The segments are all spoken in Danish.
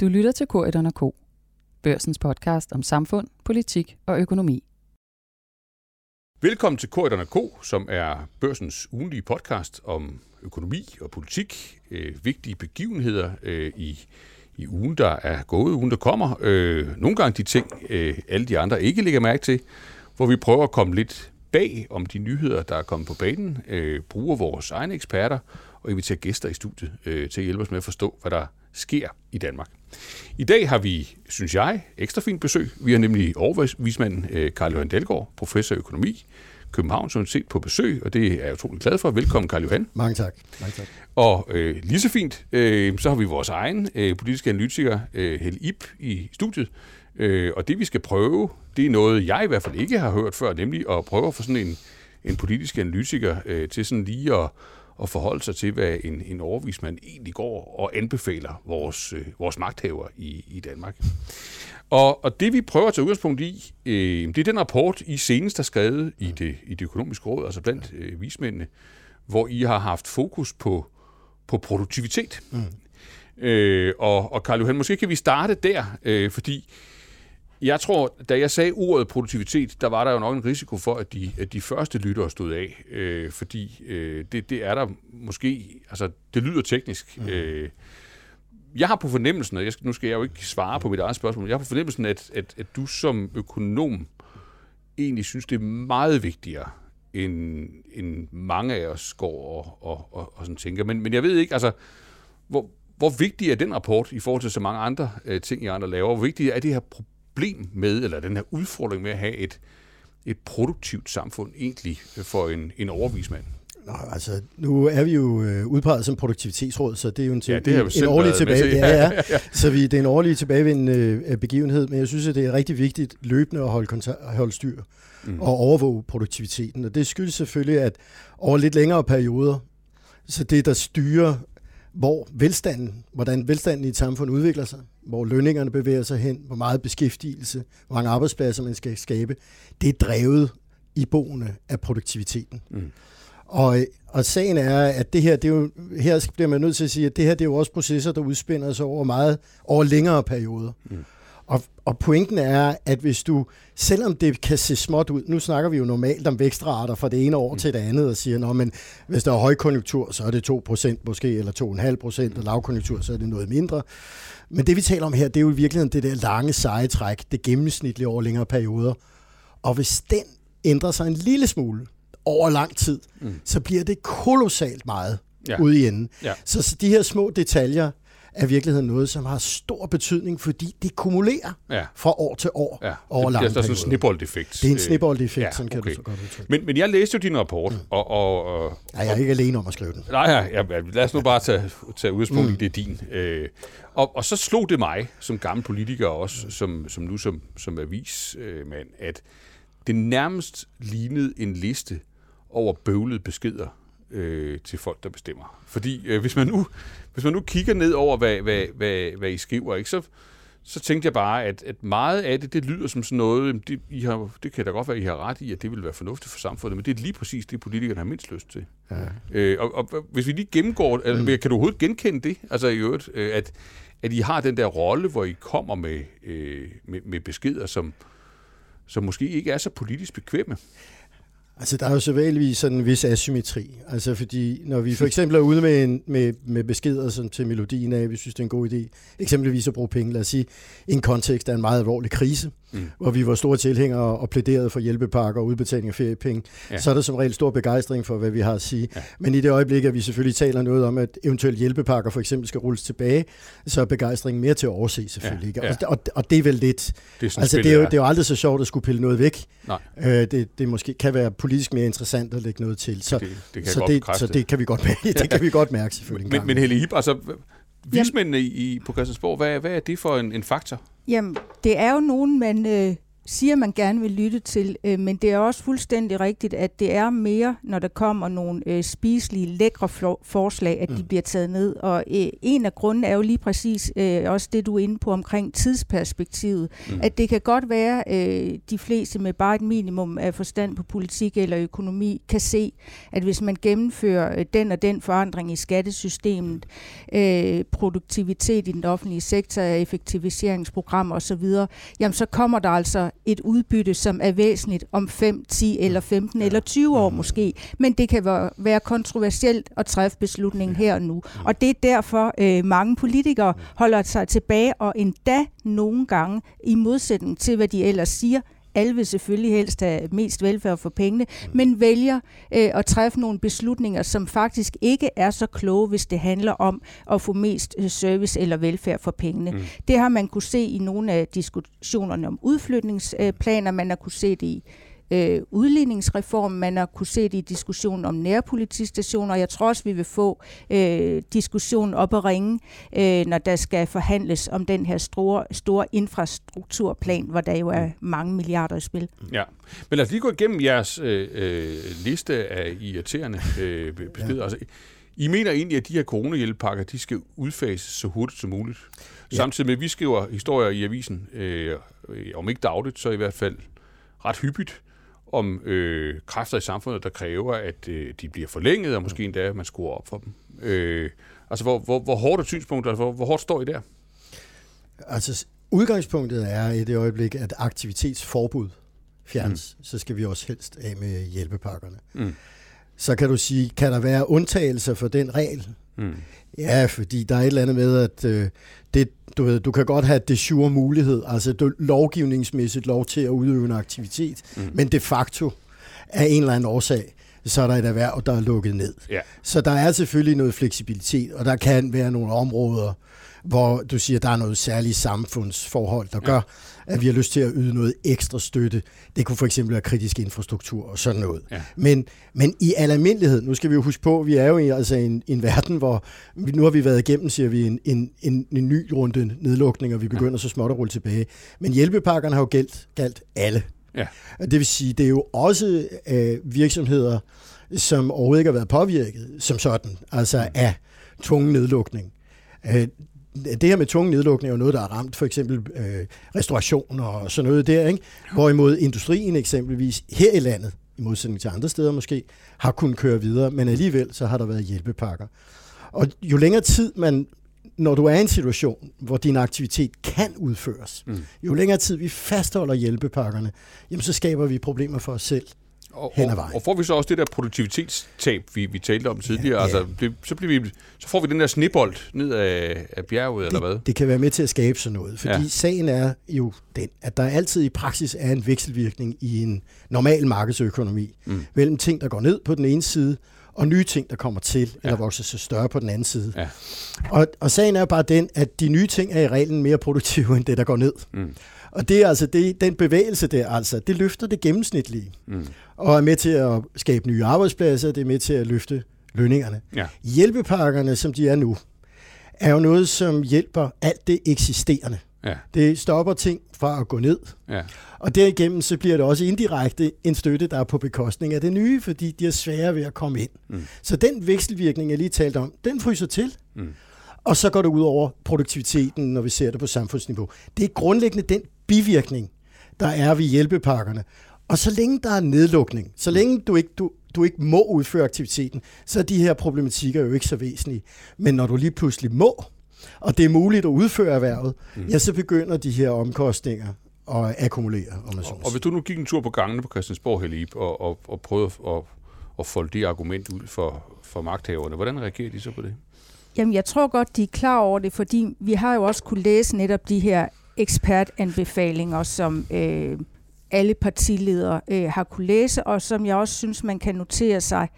Du lytter til K1 K, børsens podcast om samfund, politik og økonomi. Velkommen til K1 K, som er børsens ugenlige podcast om økonomi og politik, øh, vigtige begivenheder øh, i, i ugen, der er gået, ugen, der kommer. Øh, nogle gange de ting, øh, alle de andre ikke lægger mærke til, hvor vi prøver at komme lidt bag om de nyheder, der er kommet på banen, øh, bruger vores egne eksperter og inviterer gæster i studiet øh, til at hjælpe os med at forstå, hvad der sker i Danmark. I dag har vi, synes jeg, ekstra fint besøg. Vi har nemlig overvismanden øh, Karl Johan Dalgaard, professor i økonomi, Københavns Universitet på besøg, og det er jeg utrolig glad for. Velkommen, Karl Johan. Mange tak. Mange tak. Og øh, lige så fint, øh, så har vi vores egen øh, politiske analytiker, øh, Helle Ip, i studiet. Øh, og det vi skal prøve, det er noget, jeg i hvert fald ikke har hørt før, nemlig at prøve at få sådan en, en politisk analytiker øh, til sådan lige at at forholde sig til, hvad en, en overvismand egentlig går og anbefaler vores, øh, vores magthaver i, i Danmark. Og, og det vi prøver at tage udgangspunkt i, øh, det er den rapport, I senest har skrevet i det, i det økonomiske råd, altså blandt øh, vismændene, hvor I har haft fokus på, på produktivitet. Mm. Øh, og, og Karl Johan, måske kan vi starte der, øh, fordi jeg tror, da jeg sagde ordet produktivitet, der var der jo nok en risiko for, at de, at de første lyttere stod af, øh, fordi øh, det, det er der måske, altså det lyder teknisk. Mm. Øh, jeg har på fornemmelsen, og jeg nu skal jeg jo ikke svare på mit eget spørgsmål, men jeg har på fornemmelsen, at, at, at du som økonom egentlig synes, det er meget vigtigere, end, end mange af os går og, og, og, og sådan tænker. Men, men jeg ved ikke, altså, hvor, hvor vigtig er den rapport i forhold til så mange andre øh, ting, I andre laver? Hvor vigtigt er det her problem? Problem med, eller den her udfordring med at have et, et produktivt samfund egentlig for en, en overvismand? Nå, altså, nu er vi jo øh, udpeget som produktivitetsråd, så det er jo en, ja, det en, en årlig tilbage. Ja, ja. Så vi, det er en årlig tilbagevendende øh, begivenhed, men jeg synes, at det er rigtig vigtigt løbende at holde, holde styr mm. og overvåge produktiviteten. Og det skyldes selvfølgelig, at over lidt længere perioder, så det, der styrer hvor velstanden, hvordan velstanden i et samfund udvikler sig, hvor lønningerne bevæger sig hen, hvor meget beskæftigelse, hvor mange arbejdspladser man skal skabe, det er drevet i boende af produktiviteten. Mm. Og, og sagen er, at det her, det er jo, her bliver man nødt til at sige, at det her det er jo også processer, der udspænder sig over meget over længere perioder. Mm. Og, og pointen er, at hvis du, selvom det kan se småt ud, nu snakker vi jo normalt om vækstrater fra det ene år mm. til det andet, og siger, men hvis der er højkonjunktur, så er det 2% måske, eller 2,5%, og lavkonjunktur, så er det noget mindre. Men det vi taler om her, det er jo i virkeligheden det der lange seje træk, det gennemsnitlige over længere perioder. Og hvis den ændrer sig en lille smule over lang tid, mm. så bliver det kolossalt meget ja. ude i enden. Ja. Så, så de her små detaljer, er virkeligheden noget, som har stor betydning, fordi det kumulerer ja. fra år til år ja. over lange Det er sådan en snibboldeffekt. Det er en snibboldeffekt, ja, sådan kan okay. du så godt udtrykke. Men, men jeg læste jo din rapport, mm. og... og, og nej, jeg er ikke alene om at skrive den. Nej, ja, ja, lad os nu bare tage, tage udgangspunkt mm. i det din. Øh, og, og så slog det mig, som gammel politiker også, mm. som, som nu som, som avismand, at det nærmest lignede en liste over bøvlede beskeder øh, til folk, der bestemmer. Fordi øh, hvis, man nu, hvis man nu kigger ned over, hvad, hvad, hvad, hvad I skriver, ikke, så, så tænkte jeg bare, at, at meget af det, det lyder som sådan noget, det, I har, det kan da godt være, I har ret i, at det vil være fornuftigt for samfundet, men det er lige præcis det, politikerne har mindst lyst til. Ja. Øh, og, og hvis vi lige gennemgår, altså, mm. kan du overhovedet genkende det, altså i øvrigt, øh, at, at I har den der rolle, hvor I kommer med, øh, med, med beskeder, som, som måske ikke er så politisk bekvemme? Altså, der er jo sædvanligvis sådan en vis asymmetri. Altså, fordi når vi for eksempel er ude med, en, med, med beskeder sådan, til melodien af, vi synes, det er en god idé, eksempelvis at bruge penge, lad os sige, i en kontekst af en meget alvorlig krise, mm. hvor vi var store tilhængere og plæderede for hjælpepakker og udbetaling af feriepenge, ja. så er der som regel stor begejstring for, hvad vi har at sige. Ja. Men i det øjeblik, at vi selvfølgelig taler noget om, at eventuelle hjælpepakker for eksempel skal rulles tilbage, så er begejstringen mere til at overse selvfølgelig. Ja. Ja. Og, og, og det er vel lidt... Det er, altså, det er, jo, det er jo aldrig så sjovt at skulle pille noget væk. Nej. Øh, det, det måske kan være politisk mere interessant at lægge noget til. Så det, det, kan, så det, så det kan vi godt mærke, det kan vi godt mærke selvfølgelig. Men, men Helle Ip, altså vismændene i, på Christiansborg, hvad, hvad er det for en, en faktor? Jamen, det er jo nogen, man øh, siger, man gerne vil lytte til, øh, men det er også fuldstændig rigtigt, at det er mere, når der kommer nogle øh, spiselige, lækre forslag, at de mm. bliver taget ned. Og øh, en af grundene er jo lige præcis øh, også det, du er inde på omkring tidsperspektivet. Mm. At det kan godt være, øh, de fleste med bare et minimum af forstand på politik eller økonomi kan se, at hvis man gennemfører øh, den og den forandring i skattesystemet, øh, produktivitet i den offentlige sektor, effektiviseringsprogrammer osv., jamen så kommer der altså et udbytte, som er væsentligt om 5, 10 eller 15 ja. eller 20 år måske. Men det kan være kontroversielt at træffe beslutningen her og nu. Og det er derfor, øh, mange politikere holder sig tilbage, og endda nogle gange, i modsætning til, hvad de ellers siger, alle vil selvfølgelig helst have mest velfærd for pengene, men vælger øh, at træffe nogle beslutninger, som faktisk ikke er så kloge, hvis det handler om at få mest øh, service eller velfærd for pengene. Mm. Det har man kunne se i nogle af diskussionerne om udflytningsplaner, man har kunne se det i øh, udligningsreform. Man har kunne se det i diskussionen om nærpolitistationer, og jeg tror også, vi vil få øh, diskussionen op at ringe, øh, når der skal forhandles om den her store, store infrastrukturplan, hvor der jo er mange milliarder i spil. Ja, men lad os lige gå igennem jeres øh, øh, liste af irriterende øh, beskeder. Ja. Altså, I mener egentlig, at de her coronahjælpepakker, de skal udfases så hurtigt som muligt. Ja. Samtidig med, at vi skriver historier i avisen, øh, om ikke dagligt, så i hvert fald ret hyppigt, om øh, kræfter i samfundet, der kræver, at øh, de bliver forlænget, og måske endda, at man skruer op for dem. Øh, altså, hvor, hvor, hvor hårdt er synspunktet? Altså, hvor, hvor hårdt står I der? Altså, udgangspunktet er i det øjeblik, at aktivitetsforbud fjernes, mm. så skal vi også helst af med hjælpepakkerne. Mm. Så kan du sige, kan der være undtagelser for den regel? Mm. Ja, fordi der er et eller andet med, at øh, det, du, ved, du kan godt have det sure mulighed, altså du, lovgivningsmæssigt lov til at udøve en aktivitet, mm. men de facto af en eller anden årsag, så er der et erhverv, der er lukket ned. Ja. Så der er selvfølgelig noget fleksibilitet, og der kan være nogle områder, hvor du siger, at der er noget særligt samfundsforhold, der ja. gør, at vi har lyst til at yde noget ekstra støtte. Det kunne for eksempel være kritisk infrastruktur og sådan noget. Ja. Men, men i almindelighed, nu skal vi jo huske på, at vi er jo i altså en, en verden, hvor vi, nu har vi været igennem, siger vi, en, en, en, en ny runde nedlukning, og vi begynder ja. så småt at rulle tilbage. Men hjælpepakkerne har jo galt, galt alle. Ja. Det vil sige, det er jo også øh, virksomheder, som overhovedet ikke har været påvirket som sådan, altså mm. af tvungen nedlukning. Det her med tunge nedlukning er jo noget, der har ramt for eksempel øh, restaurationer og sådan noget der, ikke? Hvorimod industrien eksempelvis her i landet, i modsætning til andre steder måske, har kunnet køre videre, men alligevel så har der været hjælpepakker. Og jo længere tid man, når du er i en situation, hvor din aktivitet kan udføres, mm. jo længere tid vi fastholder hjælpepakkerne, jamen så skaber vi problemer for os selv og, hen ad vejen. Og får vi så også det der produktivitetstab, vi, vi talte om tidligere? Ja, ja. Altså, det, så, bliver vi, så får vi den der snibbold ned af, af bjerget, det, eller hvad? Det kan være med til at skabe sådan noget. Fordi ja. sagen er jo den, at der altid i praksis er en vekselvirkning i en normal markedsøkonomi mm. mellem ting, der går ned på den ene side, og nye ting, der kommer til, ja. eller vokser sig større på den anden side. Ja. Og, og sagen er jo bare den, at de nye ting er i reglen mere produktive, end det, der går ned. Mm. Og det er altså det, den bevægelse der, altså, det løfter det gennemsnitlige. Mm. Og er med til at skabe nye arbejdspladser, det er med til at løfte lønningerne. Ja. Hjælpepakkerne, som de er nu, er jo noget, som hjælper alt det eksisterende. Ja. Det stopper ting fra at gå ned. Ja. Og derigennem så bliver det også indirekte en støtte, der er på bekostning af det nye, fordi de er svære ved at komme ind. Mm. Så den vekselvirkning, jeg lige talte om, den fryser til. Mm. Og så går det ud over produktiviteten, når vi ser det på samfundsniveau. Det er grundlæggende den bivirkning, der er ved hjælpepakkerne. Og så længe der er nedlukning, så længe du ikke, du, du ikke må udføre aktiviteten, så er de her problematikker jo ikke så væsentlige. Men når du lige pludselig må, og det er muligt at udføre erhvervet, mm. ja, så begynder de her omkostninger at akkumulere. Om man og, og hvis du nu gik en tur på gangene på Christiansborg, Helib, og, og, og prøvede at, at folde det argument ud for, for magthaverne, hvordan reagerer de så på det? Jamen, jeg tror godt, de er klar over det, fordi vi har jo også kunne læse netop de her ekspertanbefalinger, som øh, alle partiledere øh, har kunne læse, og som jeg også synes, man kan notere sig,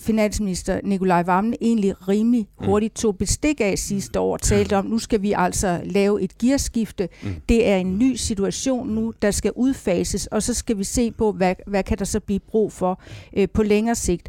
finansminister Nikolaj Vammen egentlig rimelig mm. hurtigt tog bestik af sidste år talte om, nu skal vi altså lave et gearskifte. Mm. Det er en ny situation nu, der skal udfases, og så skal vi se på, hvad, hvad kan der så blive brug for øh, på længere sigt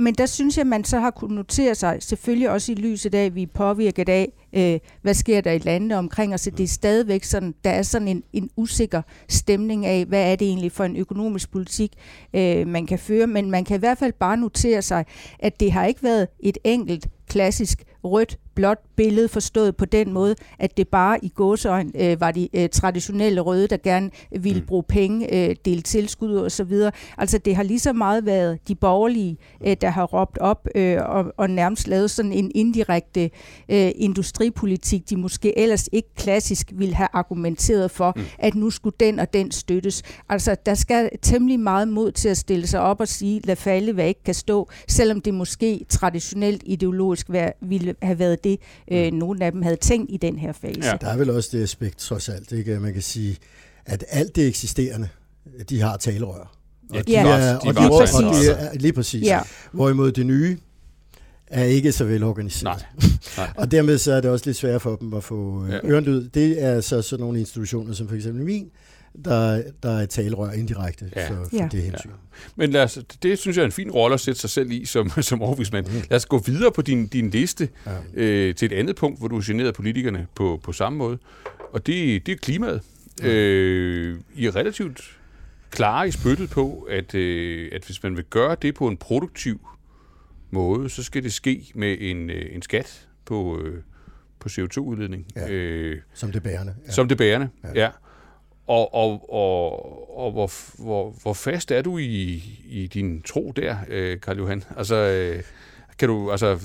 men der synes jeg, man så har kunnet notere sig, selvfølgelig også i lyset af, at vi er påvirket af, øh, hvad sker der i landene omkring os. Det er stadigvæk sådan, der er sådan en, en usikker stemning af, hvad er det egentlig for en økonomisk politik, øh, man kan føre. Men man kan i hvert fald bare notere sig, at det har ikke været et enkelt klassisk rødt blåt billede forstået på den måde, at det bare i gåsøjne øh, var de øh, traditionelle røde, der gerne ville mm. bruge penge, øh, dele tilskud og så videre. Altså det har lige så meget været de borgerlige, øh, der har råbt op øh, og, og nærmest lavet sådan en indirekte øh, industripolitik, de måske ellers ikke klassisk ville have argumenteret for, mm. at nu skulle den og den støttes. Altså der skal temmelig meget mod til at stille sig op og sige, lad falde, hvad ikke kan stå, selvom det måske traditionelt ideologisk være, ville have været det, øh, mm. nogle af dem havde tænkt i den her fase. Ja. Der er vel også det aspekt, trods alt, ikke? man kan sige, at alt det eksisterende, de har talerør. Ja, de, ja. Er, og de. Og de er, lige præcis. Ja. Hvorimod det nye er ikke så velorganiseret. Nej. Nej. og dermed så er det også lidt svært for dem at få øh, ja. ørenlyd. Det er så sådan nogle institutioner som for eksempel min, der, der er talerør indirekte ja. for, for ja. det hensyn. Ja. Men lad os, det synes jeg er en fin rolle at sætte sig selv i som, som overvismand. Mm. Lad os gå videre på din, din liste ja. øh, til et andet punkt, hvor du generede politikerne på, på samme måde. Og det, det er klimaet. Ja. Øh, I er relativt klare i spyttet på, at, øh, at hvis man vil gøre det på en produktiv måde, så skal det ske med en, øh, en skat på, øh, på CO2-udledning. Ja. Øh, som det bærende. Ja. Som det bærende, ja. ja. Og, og, og, og hvor, hvor, hvor fast er du i, i din tro der, øh, Karl Johan? Altså, øh, kan du, altså,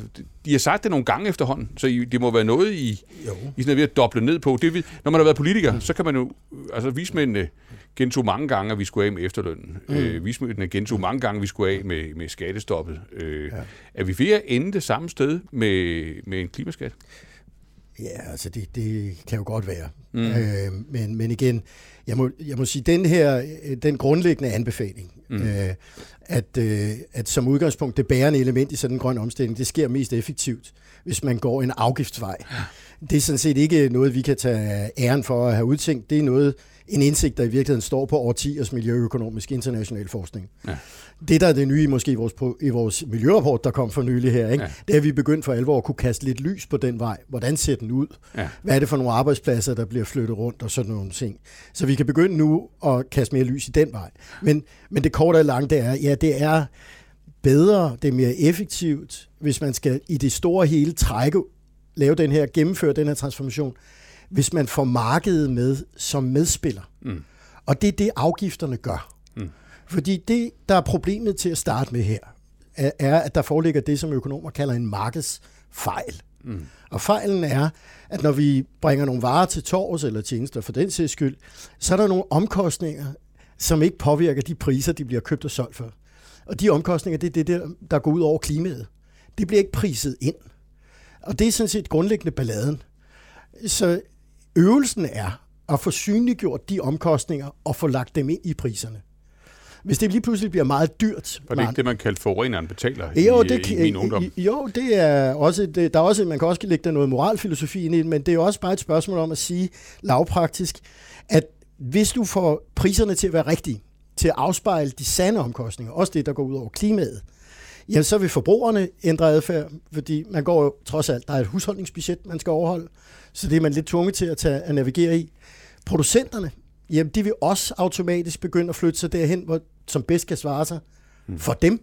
de har sagt det nogle gange efterhånden, så I, det må være noget, I, jo. I sådan er ved at doble ned på. Det, når man har været politiker, mm. så kan man jo, altså vismændene gentog mange gange, at vi skulle af med efterlønnen. Mm. Øh, vismændene gentog mange gange, at vi skulle af med, med skattestoppet. Øh, ja. Er vi ved at ende det samme sted med, med en klimaskat? Ja, altså det, det kan jo godt være. Mm. Øh, men, men igen, jeg må, jeg må sige, den her, den grundlæggende anbefaling, mm. øh, at, øh, at som udgangspunkt det bærende element i sådan en grøn omstilling, det sker mest effektivt, hvis man går en afgiftsvej. Ja. Det er sådan set ikke noget, vi kan tage æren for at have udtænkt. Det er noget, en indsigt, der i virkeligheden står på årtiers miljøøkonomisk international forskning. Ja. Det, der er det nye måske i vores, i vores miljørapport, der kom for nylig her, ikke? Ja. det er, at vi begyndt for alvor at kunne kaste lidt lys på den vej. Hvordan ser den ud? Ja. Hvad er det for nogle arbejdspladser, der bliver flyttet rundt og sådan nogle ting? Så vi kan begynde nu at kaste mere lys i den vej. Men, men det korte og lange, det er, ja, det er bedre, det er mere effektivt, hvis man skal i det store hele trække, lave den her, gennemføre den her transformation, hvis man får markedet med som medspiller. Mm. Og det er det, afgifterne gør. Mm. Fordi det, der er problemet til at starte med her, er, at der foreligger det, som økonomer kalder en markedsfejl. Mm. Og fejlen er, at når vi bringer nogle varer til tors eller tjenester for den sags skyld, så er der nogle omkostninger, som ikke påvirker de priser, de bliver købt og solgt for. Og de omkostninger, det er det, der, der går ud over klimaet. Det bliver ikke priset ind. Og det er sådan set grundlæggende balladen. Så Øvelsen er at få synliggjort de omkostninger og få lagt dem ind i priserne. Hvis det lige pludselig bliver meget dyrt... Var det ikke det, man kaldte forureneren betaler jo, i, det, i min ungdom? Jo, det er også, det, der er også, man kan også lægge der noget moralfilosofi ind i men det er også bare et spørgsmål om at sige lavpraktisk, at hvis du får priserne til at være rigtige, til at afspejle de sande omkostninger, også det, der går ud over klimaet, jamen så vil forbrugerne ændre adfærd, fordi man går jo trods alt, der er et husholdningsbudget, man skal overholde, så det er man lidt tvunget til at, tage, at navigere i. Producenterne, jamen de vil også automatisk begynde at flytte sig derhen, hvor, som bedst kan svare sig mm. for dem,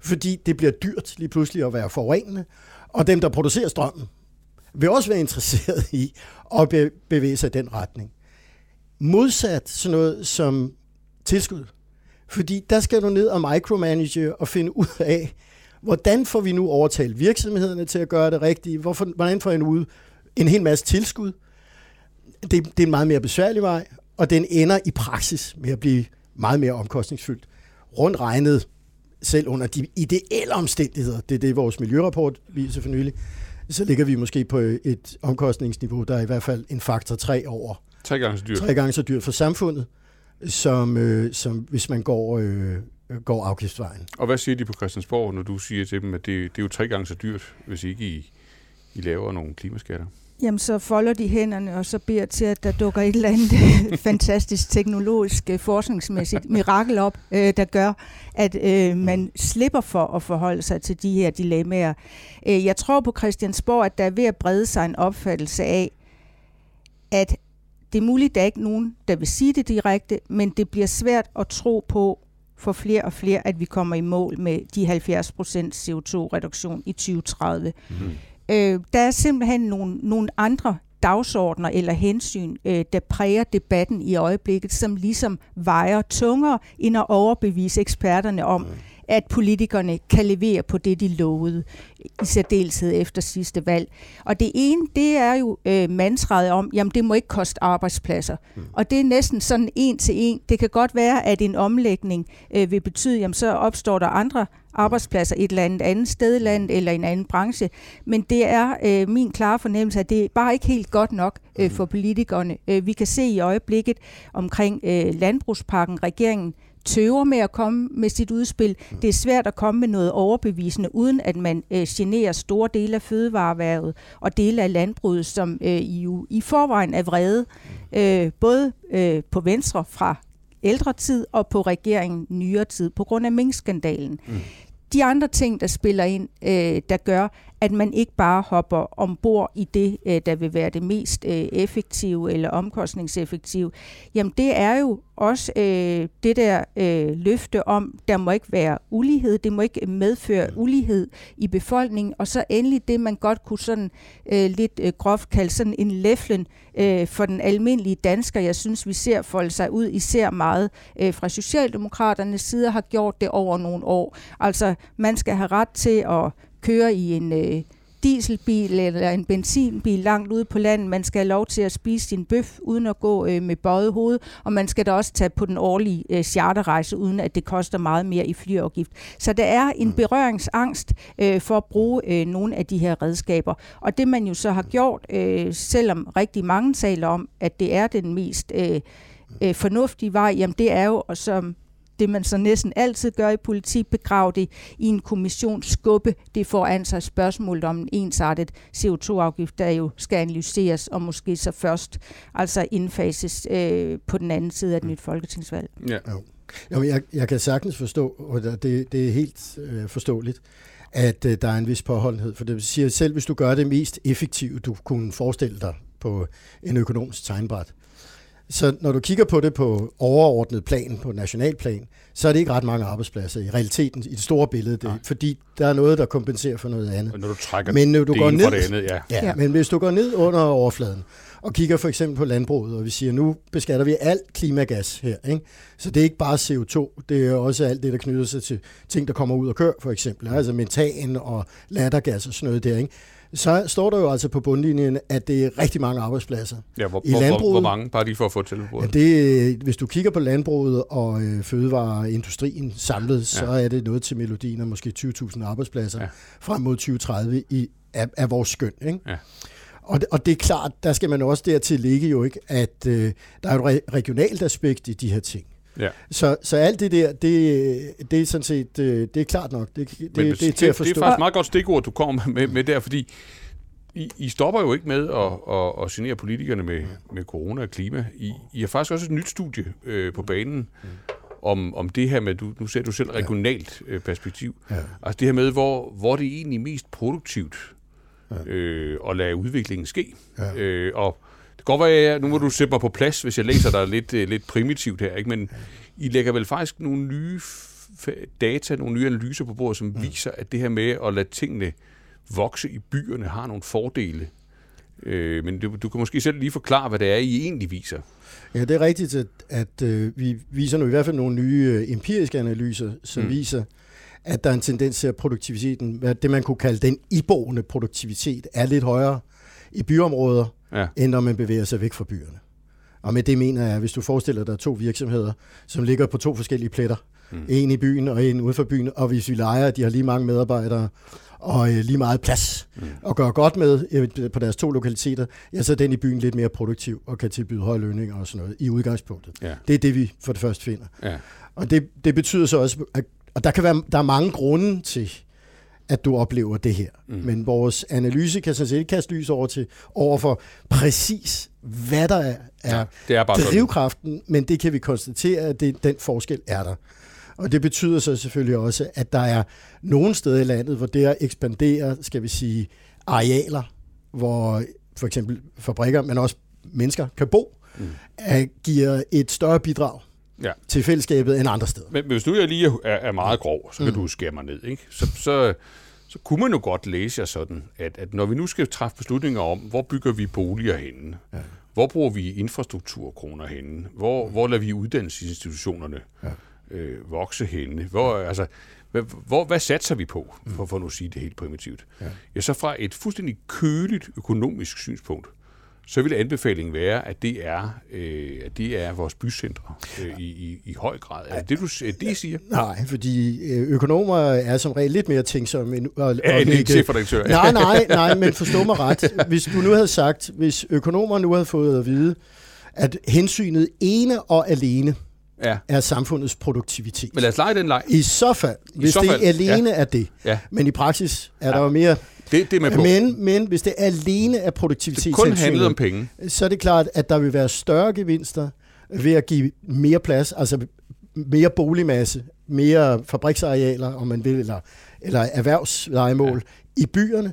fordi det bliver dyrt lige pludselig at være forurenende, og dem, der producerer strømmen, vil også være interesseret i at bevæge sig i den retning. Modsat sådan noget som tilskud. Fordi der skal du ned og micromanage og finde ud af, hvordan får vi nu overtalt virksomhederne til at gøre det rigtige? Hvorfor, hvordan får en ud en hel masse tilskud? Det, det er en meget mere besværlig vej, og den ender i praksis med at blive meget mere omkostningsfyldt. Rundt regnet, selv under de ideelle omstændigheder, det er det, vores miljørapport viser for nylig, så ligger vi måske på et omkostningsniveau, der er i hvert fald en faktor 3 over. Tre gange så dyrt. Tre gange så dyrt for samfundet som, øh, som hvis man går, øh, går afgiftsvejen. Og hvad siger de på Christiansborg, når du siger til dem, at det, det er jo tre gange så dyrt, hvis ikke I, I laver nogle klimaskatter? Jamen, så folder de hænderne, og så beder til, at der dukker et eller andet fantastisk teknologisk, øh, forskningsmæssigt mirakel op, øh, der gør, at øh, man slipper for at forholde sig til de her dilemmaer. Øh, jeg tror på Christiansborg, at der er ved at brede sig en opfattelse af, at det er muligt, at der er ikke nogen, der vil sige det direkte, men det bliver svært at tro på for flere og flere, at vi kommer i mål med de 70% CO2-reduktion i 2030. Mm-hmm. Øh, der er simpelthen nogle, nogle andre dagsordner eller hensyn, øh, der præger debatten i øjeblikket, som ligesom vejer tungere end at overbevise eksperterne om, mm at politikerne kan levere på det, de lovede, i særdeleshed efter sidste valg. Og det ene, det er jo øh, mantraet om, jamen det må ikke koste arbejdspladser. Mm. Og det er næsten sådan en til en. Det kan godt være, at en omlægning øh, vil betyde, jamen så opstår der andre arbejdspladser et eller andet andet sted i landet eller en anden branche. Men det er øh, min klare fornemmelse, at det er bare ikke helt godt nok øh, for politikerne. Øh, vi kan se i øjeblikket omkring øh, landbrugspakken, regeringen tøver med at komme med sit udspil. Det er svært at komme med noget overbevisende, uden at man øh, generer store dele af fødevareværvet og dele af landbruget, som øh, i, i forvejen er vrede, øh, både øh, på venstre fra ældre tid og på regeringen nyere tid, på grund af minkskandalen. Mm. De andre ting, der spiller ind, øh, der gør, at man ikke bare hopper ombord i det, øh, der vil være det mest øh, effektive eller omkostningseffektive, jamen det er jo også øh, det der øh, løfte om, der må ikke være ulighed, det må ikke medføre ulighed i befolkningen, og så endelig det, man godt kunne sådan øh, lidt øh, groft kalde sådan en læflen øh, for den almindelige dansker. Jeg synes, vi ser folde sig ud, især meget øh, fra Socialdemokraternes side, har gjort det over nogle år. Altså, man skal have ret til at køre i en øh, dieselbil eller en benzinbil langt ude på landet. Man skal have lov til at spise sin bøf uden at gå øh, med bøjet hoved, og man skal da også tage på den årlige øh, charterrejse, uden at det koster meget mere i flyafgift. Så der er en mm. berøringsangst øh, for at bruge øh, nogle af de her redskaber. Og det man jo så har gjort, øh, selvom rigtig mange taler om, at det er den mest øh, øh, fornuftige vej, jamen det er jo, som det man så næsten altid gør i politik, begrave det i en kommission, skubbe det foran sig spørgsmålet om en ensartet CO2-afgift, der jo skal analyseres og måske så først altså indfases øh, på den anden side af et nyt folketingsvalg. Ja. Jo. jeg, jeg kan sagtens forstå, og det, det er helt øh, forståeligt, at øh, der er en vis påholdenhed. For det siger selv, hvis du gør det mest effektivt, du kunne forestille dig på en økonomisk tegnbræt, så når du kigger på det på overordnet plan, på nationalplan, så er det ikke ret mange arbejdspladser i realiteten, i det store billede, det, fordi der er noget, der kompenserer for noget andet. Og når du trækker men når du det går ned, det andet, ja. Ja, ja. Men hvis du går ned under overfladen, og kigger for eksempel på landbruget, og vi siger, nu beskatter vi alt klimagas her. Ikke? Så det er ikke bare CO2, det er også alt det, der knytter sig til ting, der kommer ud og kører, for eksempel. Altså metan og lattergas og sådan noget der. Ikke? Så står der jo altså på bundlinjen, at det er rigtig mange arbejdspladser. Ja, hvor, I landbruget, hvor, hvor mange? Bare lige for at få til ja, det, Hvis du kigger på landbruget og øh, fødevareindustrien samlet, ja. så er det noget til melodien af måske 20.000 arbejdspladser ja. frem mod 2030 i, af, af vores skøn. Ikke? Ja. Og, det, og det er klart, der skal man også dertil ligge jo ikke, at øh, der er et re- regionalt aspekt i de her ting. Ja. Så, så alt det der, det, det er sådan set, øh, det er klart nok. Det, det, Men, det, er til at forstå. Det er faktisk meget godt stikord, du kommer med, med der, fordi I, I stopper jo ikke med at, at, at genere politikerne med, med corona og klima. I, I har faktisk også et nyt studie øh, på banen mm. om, om det her med, du, nu ser du selv regionalt øh, perspektiv. Ja. Altså det her med, hvor, hvor det er egentlig mest produktivt ja. øh, at lade udviklingen ske. Ja. Øh, og det kan godt være, at nu må du sætte mig på plads, hvis jeg læser dig lidt, øh, lidt primitivt her, ikke? men I lægger vel faktisk nogle nye data, nogle nye analyser på bordet, som mm. viser, at det her med at lade tingene vokse i byerne har nogle fordele. Øh, men du, du kan måske selv lige forklare, hvad det er, I egentlig viser. Ja, det er rigtigt, at, at øh, vi viser nu i hvert fald nogle nye øh, empiriske analyser, som mm. viser, at der er en tendens til, at produktiviteten, det man kunne kalde den iboende produktivitet, er lidt højere i byområder, ja. end når man bevæger sig væk fra byerne. Og med det mener jeg, at hvis du forestiller dig to virksomheder, som ligger på to forskellige pletter, mm. en i byen og en ude for byen, og hvis vi leger, at de har lige mange medarbejdere og øh, lige meget plads mm. og gør godt med øh, på deres to lokaliteter, ja, så er den i byen lidt mere produktiv og kan tilbyde høje lønninger og sådan noget i udgangspunktet. Ja. Det er det, vi for det første finder. Ja. Og det, det betyder så også, at og der kan være der er mange grunde til, at du oplever det her. Mm. Men vores analyse kan sådan set kaste lys over, til, over for præcis, hvad der er, er, ja, det er bare drivkraften, sådan. men det kan vi konstatere, at det, den forskel er der. Og det betyder så selvfølgelig også, at der er nogle steder i landet, hvor det at ekspandere, skal vi sige, arealer, hvor for eksempel fabrikker, men også mennesker kan bo, mm. giver et større bidrag ja. til fællesskabet end andre steder. Men, hvis du lige er, er meget grov, så kan mm. du skære mig ned. Ikke? Så, så, så kunne man jo godt læse jer sådan, at, at når vi nu skal træffe beslutninger om, hvor bygger vi boliger henne, ja. hvor bruger vi infrastrukturkroner henne, hvor, mm. hvor lader vi uddannelsesinstitutionerne ja. øh, vokse henne, hvor, altså, hvad, hvor, hvad satser vi på, mm. for, for nu at sige det helt primitivt? Ja. ja, så fra et fuldstændig køligt økonomisk synspunkt, så vil anbefalingen være, at det er, øh, at det er vores bycentre øh, i, i, i høj grad. Er det, du det, siger? Nej, fordi øh, økonomer er som regel lidt mere tænksomme end at, ja, at lægge... Nej, nej, nej, men forstå mig ret. Hvis du nu havde sagt, hvis økonomer nu havde fået at vide, at hensynet ene og alene ja. er samfundets produktivitet. Men lad os lege den leg. I så fald, I hvis så fald, det alene ja. er det. Ja. Men i praksis er ja. der jo mere det, det er med på. Men, men hvis det alene er produktivitet, det kun handler om penge, så er det klart, at der vil være større gevinster ved at give mere plads, altså mere boligmasse, mere fabriksarealer, om man vil, eller, eller erhvervslejemål ja. i byerne,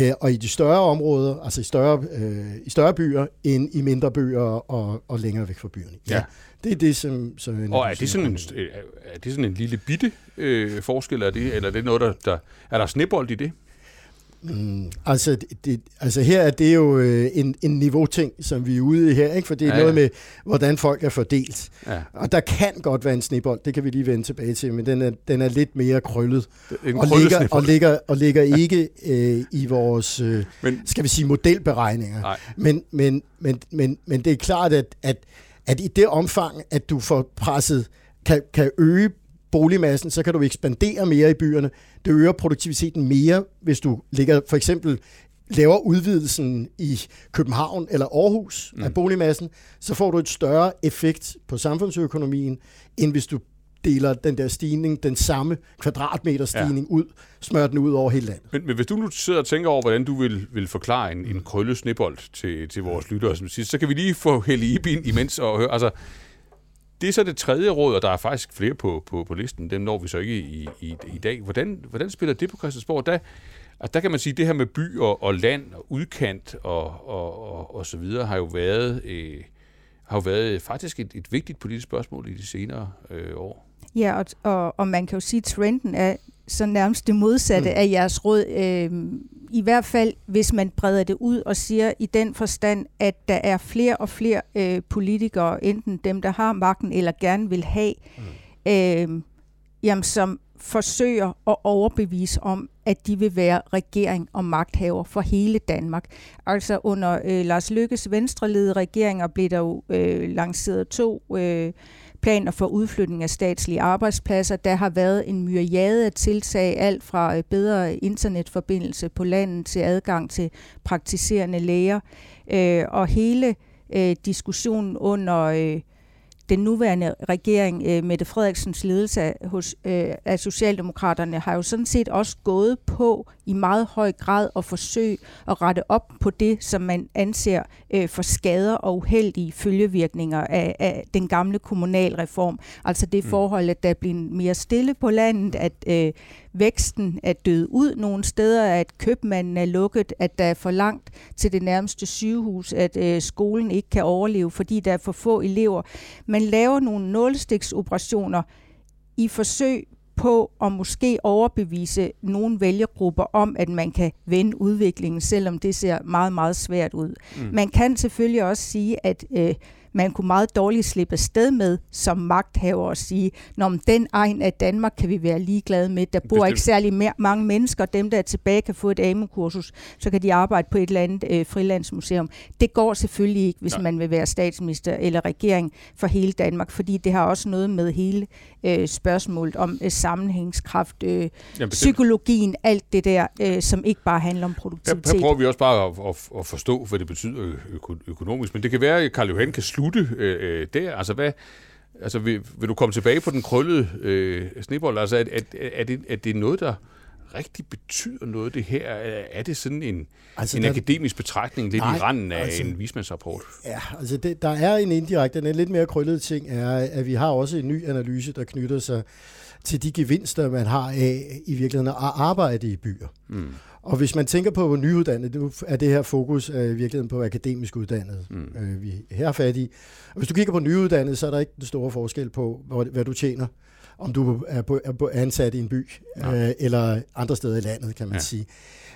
øh, og i de større områder, altså i større, øh, i større byer, end i mindre byer og, og længere væk fra byerne. Ja. ja. Det er det, som... som og er det, sådan en, er det sådan en lille bitte øh, forskel, er det, eller er det noget, der, der... Er der snebold i det? Mm, altså, det, altså her er det jo øh, en, en niveau-ting, som vi er ude i her, ikke? for det er ja, ja. noget med, hvordan folk er fordelt. Ja. Og der kan godt være en snebold, det kan vi lige vende tilbage til, men den er, den er lidt mere krøllet. Og ligger, og, ligger, og ligger ikke øh, i vores, øh, men, skal vi sige, modelberegninger. Men, men, men, men, men det er klart, at, at, at i det omfang, at du får presset, kan, kan øge boligmassen, så kan du ekspandere mere i byerne. Det øger produktiviteten mere, hvis du ligger for eksempel laver udvidelsen i København eller Aarhus mm. af boligmassen, så får du et større effekt på samfundsøkonomien, end hvis du deler den der stigning, den samme kvadratmeter stigning ja. ud, smører den ud over hele landet. Men, men hvis du nu sidder og tænker over, hvordan du vil, vil forklare en, en krøllet snebold til, til vores lyttere, som siger, så kan vi lige få Helle ind imens og høre, altså, det er så det tredje råd, og der er faktisk flere på, på, på listen. Dem når vi så ikke i, i, i dag. Hvordan, hvordan spiller det på Christiansborg? Der, at der kan man sige, at det her med by og, og land og udkant og, og, og, og så videre har jo været, øh, har jo været faktisk et, et vigtigt politisk spørgsmål i de senere øh, år. Ja, og, og, og man kan jo sige, at trenden er så nærmest det modsatte mm. af jeres råd. Øh, I hvert fald, hvis man breder det ud og siger i den forstand, at der er flere og flere øh, politikere, enten dem, der har magten eller gerne vil have, mm. øh, jamen, som forsøger at overbevise om, at de vil være regering og magthaver for hele Danmark. Altså under øh, Lars Lykkes venstreledede regeringer blev der jo øh, lanceret to øh, planer for udflytning af statslige arbejdspladser. Der har været en myriade af tiltag, alt fra øh, bedre internetforbindelse på landet til adgang til praktiserende læger. Øh, og hele øh, diskussionen under øh, den nuværende regering, øh, Mette Frederiksens ledelse af, hos, øh, af Socialdemokraterne, har jo sådan set også gået på i meget høj grad at forsøge at rette op på det, som man anser øh, for skader og uheldige følgevirkninger af, af den gamle kommunalreform. Altså det mm. forhold, at der er blevet mere stille på landet, at øh, væksten er død ud nogle steder, at købmanden er lukket, at der er for langt til det nærmeste sygehus, at øh, skolen ikke kan overleve, fordi der er for få elever. Man laver nogle nålestiksoperationer i forsøg på at måske overbevise nogle vælgergrupper om, at man kan vende udviklingen, selvom det ser meget, meget svært ud. Mm. Man kan selvfølgelig også sige, at øh, man kunne meget dårligt slippe sted med som magthaver og sige, når den egen af Danmark kan vi være ligeglade med. Der bor Bestemt. ikke særlig mere, mange mennesker. Dem, der er tilbage, kan få et AMU-kursus, så kan de arbejde på et eller andet øh, frilandsmuseum. Det går selvfølgelig ikke, hvis Nej. man vil være statsminister eller regering for hele Danmark, fordi det har også noget med hele øh, spørgsmålet om øh, sammenhængskraft, øh, Jamen, psykologien, alt det der, øh, som ikke bare handler om produktivitet. Her, her prøver vi også bare at, at, at forstå, hvad det betyder økonomisk, men det kan være, at Karl Johan kan slutte øh, øh, der. Altså, hvad, altså vil, vil du komme tilbage på den krøllede øh, snebold? Altså, er, er, er, det, er det noget, der rigtig betyder noget, det her? Er det sådan en, altså, en der, akademisk betragtning lidt nej, i randen af altså, en vismandsrapport? Ja, altså det, der er en indirekte, den lidt mere krøllet ting, er, at vi har også en ny analyse, der knytter sig til de gevinster, man har af i virkeligheden at arbejde i byer. Mm. Og hvis man tænker på nyuddannet, nu er det her fokus øh, i virkeligheden på akademisk uddannet, mm. øh, vi er her fat i. Og hvis du kigger på nyuddannet, så er der ikke den store forskel på, hvad du tjener om du er, på, er ansat i en by ja. øh, eller andre steder i landet, kan man ja. sige.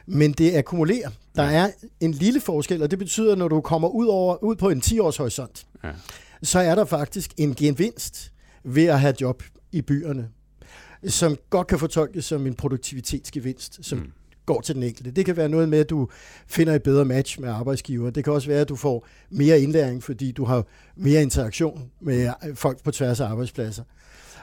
Men det akkumulerer. Der ja. er en lille forskel, og det betyder, at når du kommer ud, over, ud på en 10-års horisont, ja. så er der faktisk en gevinst ved at have job i byerne, som godt kan fortolkes som en produktivitetsgevinst, som mm. Går til den enkelte. Det kan være noget med, at du finder et bedre match med arbejdsgiver. Det kan også være, at du får mere indlæring, fordi du har mere interaktion med folk på tværs af arbejdspladser.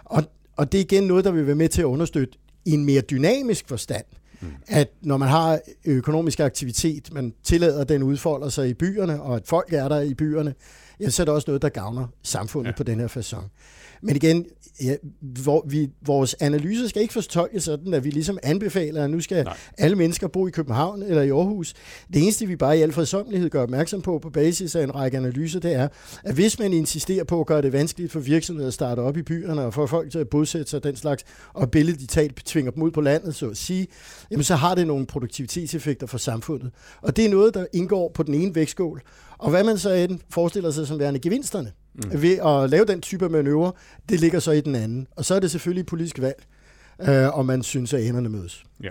Og og det er igen noget, der vil være med til at understøtte i en mere dynamisk forstand, mm. at når man har økonomisk aktivitet, man tillader, at den udfolder sig i byerne, og at folk er der i byerne, ja, så er det også noget, der gavner samfundet ja. på den her façon. Men igen, ja, hvor vi, vores analyse skal ikke forstolkes sådan, at vi ligesom anbefaler, at nu skal Nej. alle mennesker bo i København eller i Aarhus. Det eneste, vi bare i al fredsomlighed gør opmærksom på på basis af en række analyser, det er, at hvis man insisterer på at gøre det vanskeligt for virksomheder at starte op i byerne og få folk til at bosætte sig den slags, og billedligt talt tvinger dem ud på landet, så at sige, jamen så har det nogle produktivitetseffekter for samfundet. Og det er noget, der indgår på den ene vægtskål. Og hvad man så end forestiller sig som værende gevinsterne, mm. ved at lave den type manøvre, det ligger så i den anden. Og så er det selvfølgelig et politisk valg, øh, om man synes, at enderne mødes. Ja.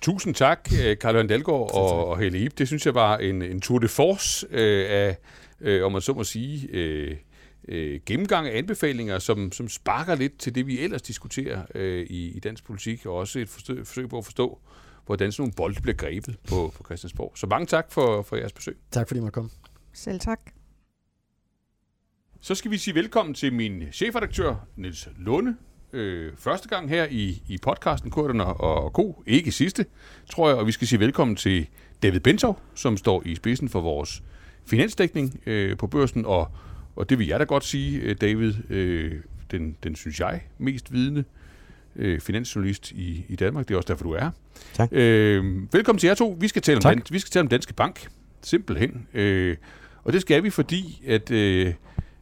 Tusind tak, øh, Karl Johan Dalgaard og, og Helle Ip. Det synes jeg var en, en tour de force øh, af, øh, om man så må sige, øh, øh, gennemgang af anbefalinger, som, som sparker lidt til det, vi ellers diskuterer øh, i, i dansk politik, og også et forsøg, forsøg på at forstå, hvordan sådan nogle bolde bliver grebet på, på Christiansborg. Så mange tak for, for jeres besøg. Tak fordi I måtte komme. Selv tak. Så skal vi sige velkommen til min chefredaktør, Niels Lunde. Øh, første gang her i, i podcasten Kurterne og Ko. Ikke sidste, tror jeg. Og vi skal sige velkommen til David Bentov, som står i spidsen for vores finansdækning øh, på børsen. Og, og det vil jeg da godt sige, øh, David, øh, den, den synes jeg mest vidende øh, finansjournalist i, i Danmark. Det er også derfor, du er. Tak. Øh, velkommen til jer to. Vi skal tale om, Dan, vi skal tale om Danske Bank. Simpelthen. Øh, og det skal vi, fordi at... Øh,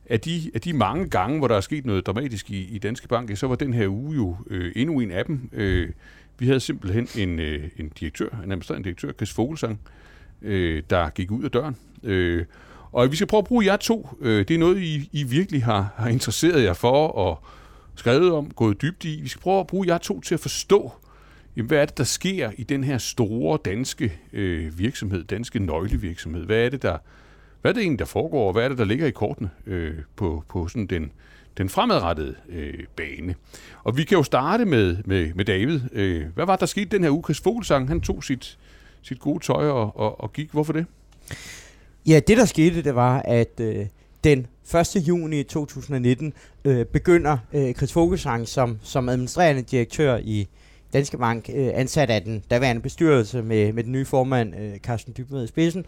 af de, af de mange gange, hvor der er sket noget dramatisk i, i Danske Bank, så var den her uge jo øh, endnu en af dem. Øh, vi havde simpelthen en, øh, en direktør, en administrerende direktør, Chris Fogelsang, øh, der gik ud af døren. Øh, og vi skal prøve at bruge jer to. Øh, det er noget, I, I virkelig har, har interesseret jer for og skrevet om, gået dybt i. Vi skal prøve at bruge jer to til at forstå, jamen, hvad er det, der sker i den her store danske øh, virksomhed, danske nøglevirksomhed? Hvad er det, der hvad er det egentlig, der foregår, og hvad er det, der ligger i kortene øh, på, på sådan den, den fremadrettede øh, bane. Og vi kan jo starte med, med, med David. Øh, hvad var der skete den her uge? Chris Fogelsang, han tog sit, sit gode tøj og, og, og gik. Hvorfor det? Ja, det der skete, det var, at øh, den 1. juni 2019 øh, begynder øh, Chris Fogelsang som, som administrerende direktør i Danske Bank, øh, ansat af den daværende bestyrelse med, med den nye formand, øh, Carsten Dybved i spidsen.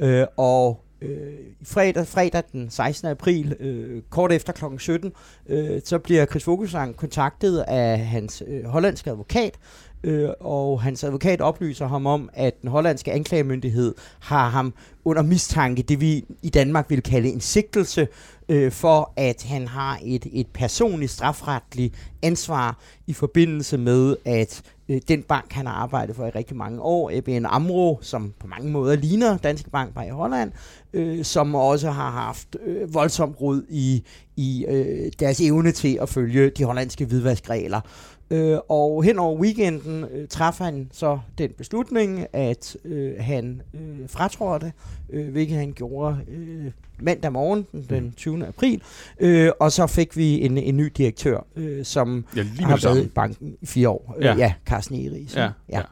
Øh, og øh, fredag, fredag den 16. april, øh, kort efter kl. 17, øh, så bliver Chris Vogelsang kontaktet af hans øh, hollandske advokat, øh, og hans advokat oplyser ham om, at den hollandske anklagemyndighed har ham under mistanke, det vi i Danmark vil kalde en sigtelse, øh, for at han har et, et personligt strafretligt ansvar i forbindelse med, at øh, den bank, han har arbejdet for i rigtig mange år, ABN AMRO, som på mange måder ligner Danske Bank bare i Holland, øh, som også har haft øh, voldsomt rod i, i øh, deres evne til at følge de hollandske hvidvaskregler. Øh, og hen over weekenden øh, træffer han så den beslutning, at øh, han øh, fratrådte, øh, hvilket han gjorde øh, mandag morgen, den 20. Mm. april. Øh, og så fik vi en, en ny direktør, øh, som ja, har været i banken i fire år. Ja, øh, ja Carsten Eris. Ja, ja. ja.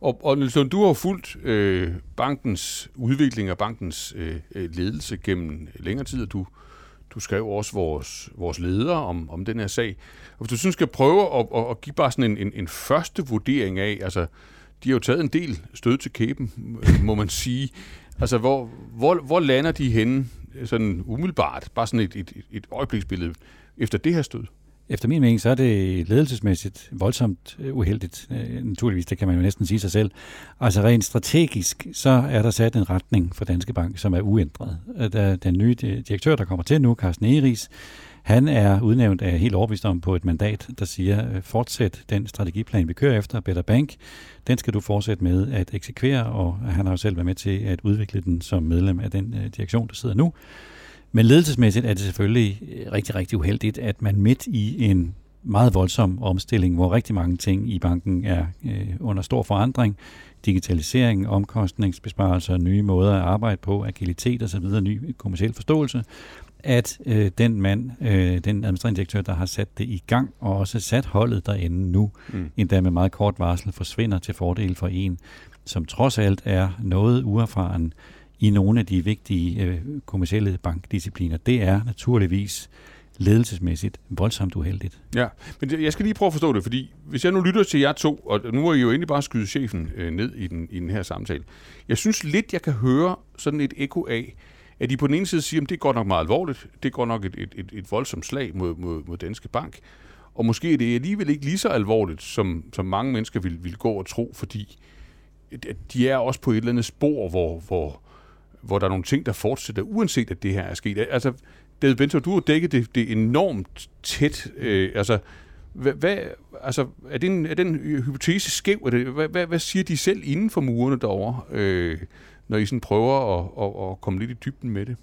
Og, og Nielsen, du har fulgt øh, bankens udvikling og bankens øh, øh ledelse gennem længere tid, og du du skrev også vores, vores leder om, om den her sag. Og hvis du synes, skal prøve at, at, at give bare sådan en, en, en første vurdering af, altså, de har jo taget en del stød til kæben, må man sige. Altså, hvor, hvor, hvor lander de henne, sådan umiddelbart, bare sådan et, et, et øjebliksbillede, efter det her stød? Efter min mening, så er det ledelsesmæssigt voldsomt øh, uheldigt. Øh, naturligvis, det kan man jo næsten sige sig selv. Altså rent strategisk, så er der sat en retning for Danske Bank, som er uændret. Øh, den nye direktør, der kommer til nu, Carsten Eris, han er udnævnt af helt overbevist om på et mandat, der siger, fortsæt den strategiplan, vi kører efter, Better Bank. Den skal du fortsætte med at eksekvere, og han har jo selv været med til at udvikle den som medlem af den direktion, der sidder nu. Men ledelsesmæssigt er det selvfølgelig øh, rigtig, rigtig uheldigt, at man midt i en meget voldsom omstilling, hvor rigtig mange ting i banken er øh, under stor forandring, digitalisering, omkostningsbesparelser, nye måder at arbejde på, agilitet osv., ny kommersiel forståelse, at øh, den mand, øh, den administrerende direktør, der har sat det i gang, og også sat holdet derinde nu, mm. endda med meget kort varsel, forsvinder til fordel for en, som trods alt er noget uerfaren, i nogle af de vigtige øh, kommersielle bankdiscipliner, det er naturligvis ledelsesmæssigt voldsomt uheldigt. Ja, men jeg skal lige prøve at forstå det, fordi hvis jeg nu lytter til jer to, og nu er I jo egentlig bare skyde chefen øh, ned i den, i den her samtale, jeg synes lidt, jeg kan høre sådan et ekko af, at I på den ene side siger, at det går nok meget alvorligt, det går nok et, et, et, et voldsomt slag mod, mod, mod Danske Bank, og måske er det alligevel ikke lige så alvorligt, som, som mange mennesker vil, vil gå og tro, fordi de er også på et eller andet spor, hvor, hvor, hvor der er nogle ting, der fortsætter, uanset at det her er sket. Altså, David Bento, du har dækket det, det enormt tæt. Øh, altså, hvad, hvad, altså, er, den, er den hypotese skæv? Er det, hvad, hvad, hvad siger de selv inden for murene derovre, øh, når I sådan prøver at, at, at komme lidt i dybden med det?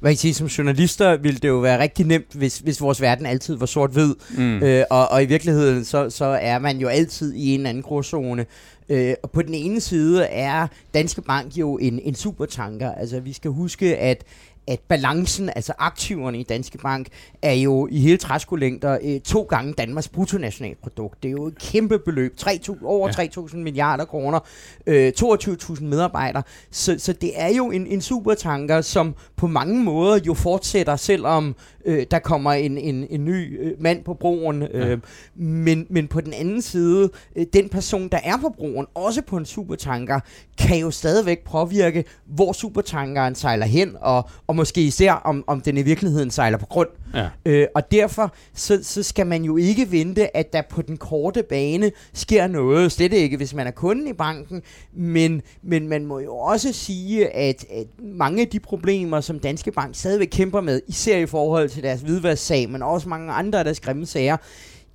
Hvad kan sige, som journalister ville det jo være rigtig nemt, hvis, hvis vores verden altid var sort-hvid. Mm. Øh, og, og i virkeligheden, så, så er man jo altid i en eller anden gråzone. Øh, og på den ene side er Danske Bank jo en, en supertanker. Altså vi skal huske, at at balancen, altså aktiverne i Danske Bank, er jo i hele træskolængder øh, to gange Danmarks bruttonationalprodukt. Det er jo et kæmpe beløb, 3, over ja. 3.000 milliarder kroner, øh, 22.000 medarbejdere. Så, så det er jo en, en supertanker, som på mange måder jo fortsætter, selvom øh, der kommer en, en, en ny øh, mand på broen. Øh, ja. men, men på den anden side, øh, den person, der er på broen, også på en supertanker, kan jo stadigvæk påvirke, hvor supertankeren sejler hen, og, og måske især, om, om den i virkeligheden sejler på grund. Ja. Øh, og derfor så, så skal man jo ikke vente, at der på den korte bane sker noget, slet ikke, hvis man er kunden i banken, men, men man må jo også sige, at, at mange af de problemer, som Danske Bank stadigvæk kæmper med, især i forhold til deres hvidværssag, men også mange andre af deres grimme sager,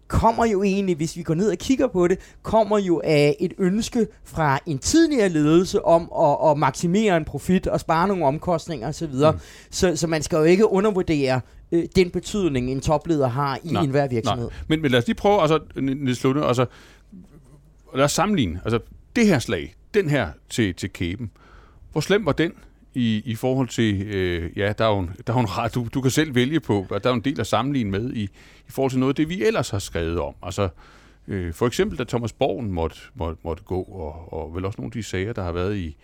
kommer jo egentlig, hvis vi går ned og kigger på det, kommer jo af et ønske fra en tidligere ledelse om at, at maksimere en profit og spare nogle omkostninger osv. Mm. Så, så man skal jo ikke undervurdere øh, den betydning, en topleder har i nej, enhver virksomhed. Nej. Men, men lad os lige prøve, altså, Niels Lunde, altså, lad os sammenligne. Altså, det her slag, den her til, til kæben, hvor slem var den? i, i forhold til, øh, ja, der er jo en, der er en ret, du, du kan selv vælge på, at der er en del at sammenligne med i, i forhold til noget af det, vi ellers har skrevet om. Altså, øh, for eksempel, da Thomas Borgen måtte, måtte, måtte gå, og, og vel også nogle af de sager, der har været i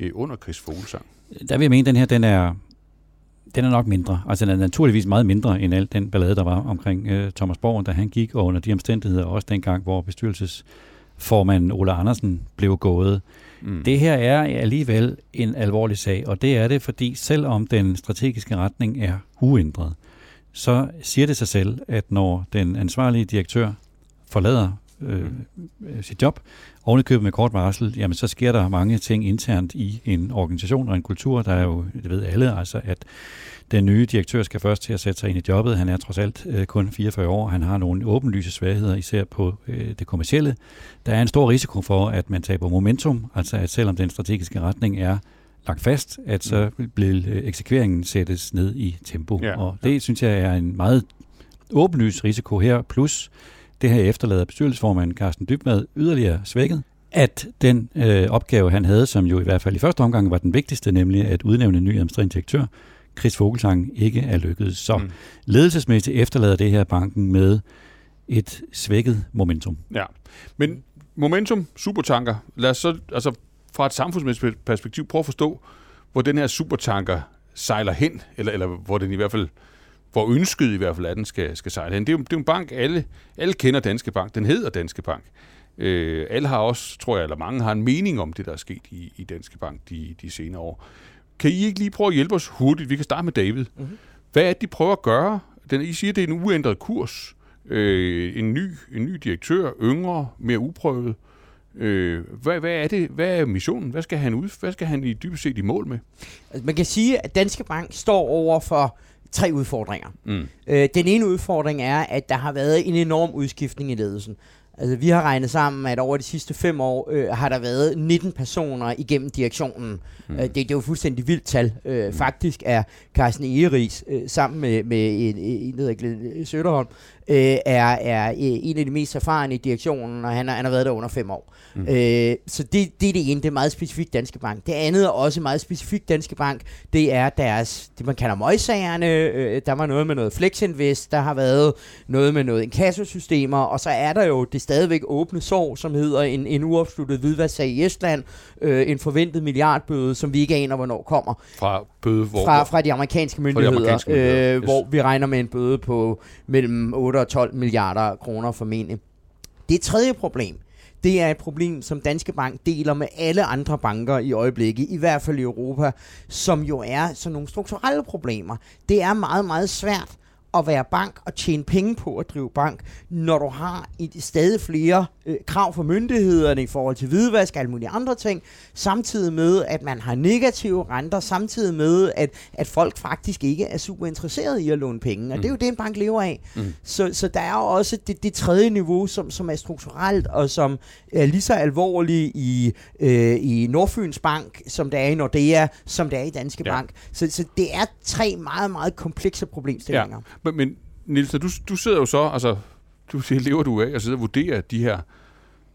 øh, under Chris Fuglsang. Der vil jeg mene, at den her, den er, den er nok mindre. Altså, den er naturligvis meget mindre end alt den ballade, der var omkring øh, Thomas Borgen, da han gik, og under de omstændigheder, også dengang, hvor bestyrelsesformanden Ola Andersen blev gået. Mm. Det her er alligevel en alvorlig sag, og det er det, fordi selvom den strategiske retning er uændret, så siger det sig selv, at når den ansvarlige direktør forlader øh, mm. sit job, ovenikøbet med kort varsel, jamen så sker der mange ting internt i en organisation og en kultur. Der er jo, det ved alle, altså at den nye direktør skal først til at sætte sig ind i jobbet. Han er trods alt øh, kun 44 år. Han har nogle åbenlyse svagheder, især på øh, det kommercielle. Der er en stor risiko for, at man taber momentum, altså at selvom den strategiske retning er lagt fast, at så vil øh, eksekveringen sættes ned i tempo. Ja, og det ja. synes jeg er en meget åbenlys risiko her, plus det her efterlader bestyrelsesformand Carsten Dybmad yderligere svækket at den øh, opgave, han havde, som jo i hvert fald i første omgang var den vigtigste, nemlig at udnævne en ny administrerende direktør, Chris Vogelsang ikke er lykkedes. Så mm. ledelsesmæssigt efterlader det her banken med et svækket momentum. Ja, men momentum, supertanker, lad os så altså, fra et samfundsmæssigt perspektiv prøve at forstå, hvor den her supertanker sejler hen, eller, eller hvor den i hvert fald hvor ønsket i hvert fald er, at den skal, skal sejle hen. Det er, jo, det er jo en bank, alle, alle kender Danske Bank. Den hedder Danske Bank. Øh, alle har også, tror jeg, eller mange har en mening om det, der er sket i, i Danske Bank de, de senere år. Kan I ikke lige prøve at hjælpe os hurtigt? Vi kan starte med David. Mm-hmm. Hvad er det, de prøver at gøre? Den, I siger, det er en uændret kurs. Øh, en, ny, en ny direktør, yngre, mere uprøvet. Øh, hvad, hvad, er det? Hvad er missionen? Hvad skal han ud? Hvad skal han i dybest set i mål med? Altså, man kan sige, at Danske Bank står over for tre udfordringer. Mm. Øh, den ene udfordring er, at der har været en enorm udskiftning i ledelsen. Altså, vi har regnet sammen, at over de sidste fem år øh, har der været 19 personer igennem direktionen. Mm. Øh, det, det er jo fuldstændig vildt tal. Øh, faktisk er Carsten Egeris øh, sammen med, med en, en der hedder Glenn Søderholm, øh, er, er øh, en af de mest erfarne i direktionen, og han, har, han har været der under fem år. Mm. Øh, så det, det er det ene, det er meget specifikt Danske Bank. Det andet er også meget specifikt Danske Bank, det er deres, det man kalder møgssagerne, øh, der var noget med noget Flexinvest, der har været noget med noget inkassosystemer, og så er der jo det stadigvæk åbne sår, som hedder en, en uopsluttet hvidvasksag i Estland, øh, en forventet milliardbøde, som vi ikke aner, hvornår kommer. Fra bøde, hvor... Fra, fra de amerikanske myndigheder, de amerikanske myndigheder. Øh, Yes. hvor vi regner med en bøde på mellem 8 og 12 milliarder kroner formentlig. Det tredje problem, det er et problem, som Danske Bank deler med alle andre banker i øjeblikket, i hvert fald i Europa, som jo er sådan nogle strukturelle problemer. Det er meget, meget svært at være bank og tjene penge på at drive bank, når du har i stadig flere øh, krav fra myndighederne i forhold til hvidvask og alle mulige andre ting, samtidig med, at man har negative renter, samtidig med, at, at folk faktisk ikke er super interesserede i at låne penge, og mm. det er jo det, en bank lever af. Mm. Så, så der er jo også det, det tredje niveau, som, som er strukturelt, og som er lige så alvorligt i, øh, i Nordfyns Bank, som det er i Nordea, som det er i Danske Ja. Bank. Så, så det er tre meget, meget komplekse problemstillinger. Ja. Men, men Niels, du, du sidder jo så, altså, du siger, lever du af at sidde og vurdere de her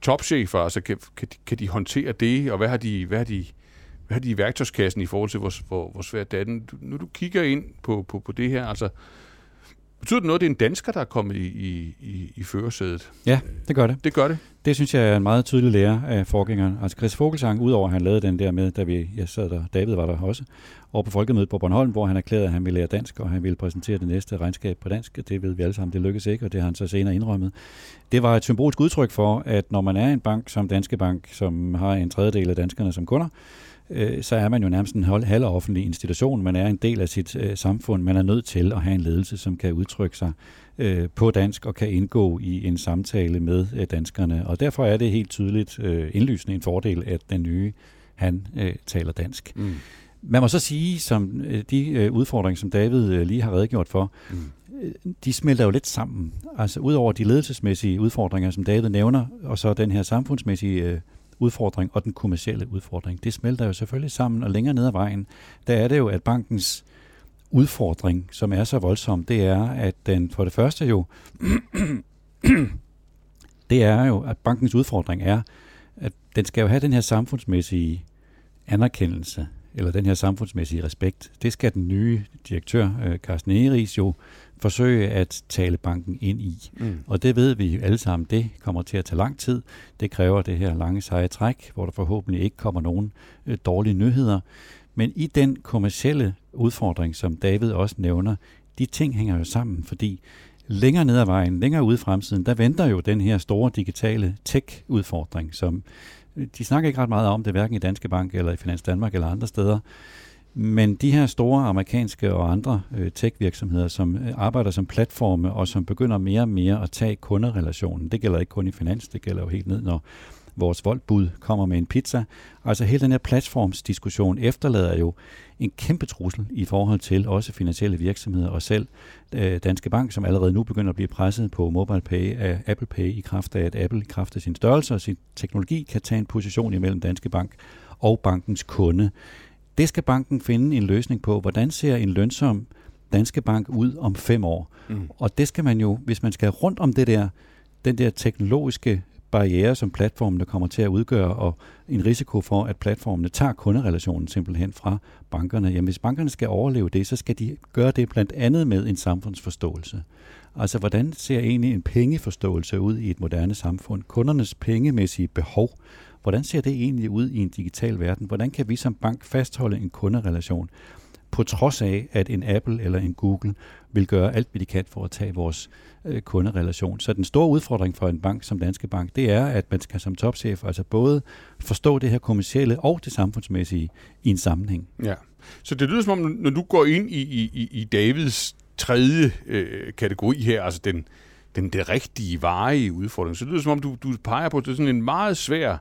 topchefer, altså kan, kan, de, kan de håndtere det, og hvad har de, hvad har de, hvad har de i værktøjskassen i forhold til, hvor, hvor, hvor svært det er? Nu du kigger ind på, på, på det her, altså, betyder det noget, at det er en dansker, der er kommet i, i, i, i førersædet? Ja, det gør det. Det gør det. Det synes jeg er en meget tydelig lære af forgængeren. Altså Chris Fogelsang, udover at han lavede den der med, da vi, jeg sad der, David var der også, over på Folkemødet på Bornholm, hvor han erklærede, at han ville lære dansk, og han ville præsentere det næste regnskab på dansk. Det ved vi alle sammen, det lykkedes ikke, og det har han så senere indrømmet. Det var et symbolsk udtryk for, at når man er en bank som Danske Bank, som har en tredjedel af danskerne som kunder, øh, så er man jo nærmest en halvoffentlig institution. Man er en del af sit øh, samfund. Man er nødt til at have en ledelse, som kan udtrykke sig øh, på dansk og kan indgå i en samtale med øh, danskerne. Og derfor er det helt tydeligt øh, indlysende en fordel, at den nye, han øh, taler dansk. Mm. Man må så sige, som øh, de øh, udfordringer, som David lige har redegjort for, Mm. de smelter jo lidt sammen. Altså udover de ledelsesmæssige udfordringer, som David nævner, og så den her samfundsmæssige udfordring og den kommercielle udfordring, det smelter jo selvfølgelig sammen, og længere ned ad vejen, der er det jo, at bankens udfordring, som er så voldsom, det er, at den for det første jo, det er jo, at bankens udfordring er, at den skal jo have den her samfundsmæssige anerkendelse, eller den her samfundsmæssige respekt. Det skal den nye direktør, øh, Carsten Egeris, jo forsøge at tale banken ind i. Mm. Og det ved vi alle sammen, det kommer til at tage lang tid. Det kræver det her lange seje træk, hvor der forhåbentlig ikke kommer nogen øh, dårlige nyheder. Men i den kommercielle udfordring, som David også nævner, de ting hænger jo sammen, fordi længere ned ad vejen, længere ude i fremtiden, der venter jo den her store digitale tech-udfordring, som øh, de snakker ikke ret meget om det, hverken i Danske Bank eller i Finans Danmark eller andre steder. Men de her store amerikanske og andre øh, tech-virksomheder, som øh, arbejder som platforme og som begynder mere og mere at tage kunderelationen, det gælder ikke kun i finans, det gælder jo helt ned, når vores voldbud kommer med en pizza. Altså hele den her platformsdiskussion efterlader jo en kæmpe trussel i forhold til også finansielle virksomheder og selv øh, Danske Bank, som allerede nu begynder at blive presset på mobile pay af Apple Pay i kraft af, at Apple i kraft af sin størrelse og sin teknologi kan tage en position imellem Danske Bank og bankens kunde. Det skal banken finde en løsning på. Hvordan ser en lønsom Danske Bank ud om fem år? Mm. Og det skal man jo, hvis man skal rundt om det der, den der teknologiske barriere, som platformene kommer til at udgøre, og en risiko for, at platformene tager kunderelationen simpelthen fra bankerne. Jamen, hvis bankerne skal overleve det, så skal de gøre det blandt andet med en samfundsforståelse. Altså, hvordan ser egentlig en pengeforståelse ud i et moderne samfund? Kundernes pengemæssige behov, hvordan ser det egentlig ud i en digital verden? Hvordan kan vi som bank fastholde en kunderelation? på trods af, at en Apple eller en Google vil gøre alt, hvad de kan for at tage vores øh, kunderelation. Så den store udfordring for en bank som Danske Bank, det er, at man skal som topchef altså både forstå det her kommercielle og det samfundsmæssige i en sammenhæng. Ja. Så det lyder som om, når du går ind i, i, i- i Davids tredje øh, kategori her, altså den, den, den rigtige varige udfordring. Så det lyder som om, du, du peger på, at det er sådan en meget svær,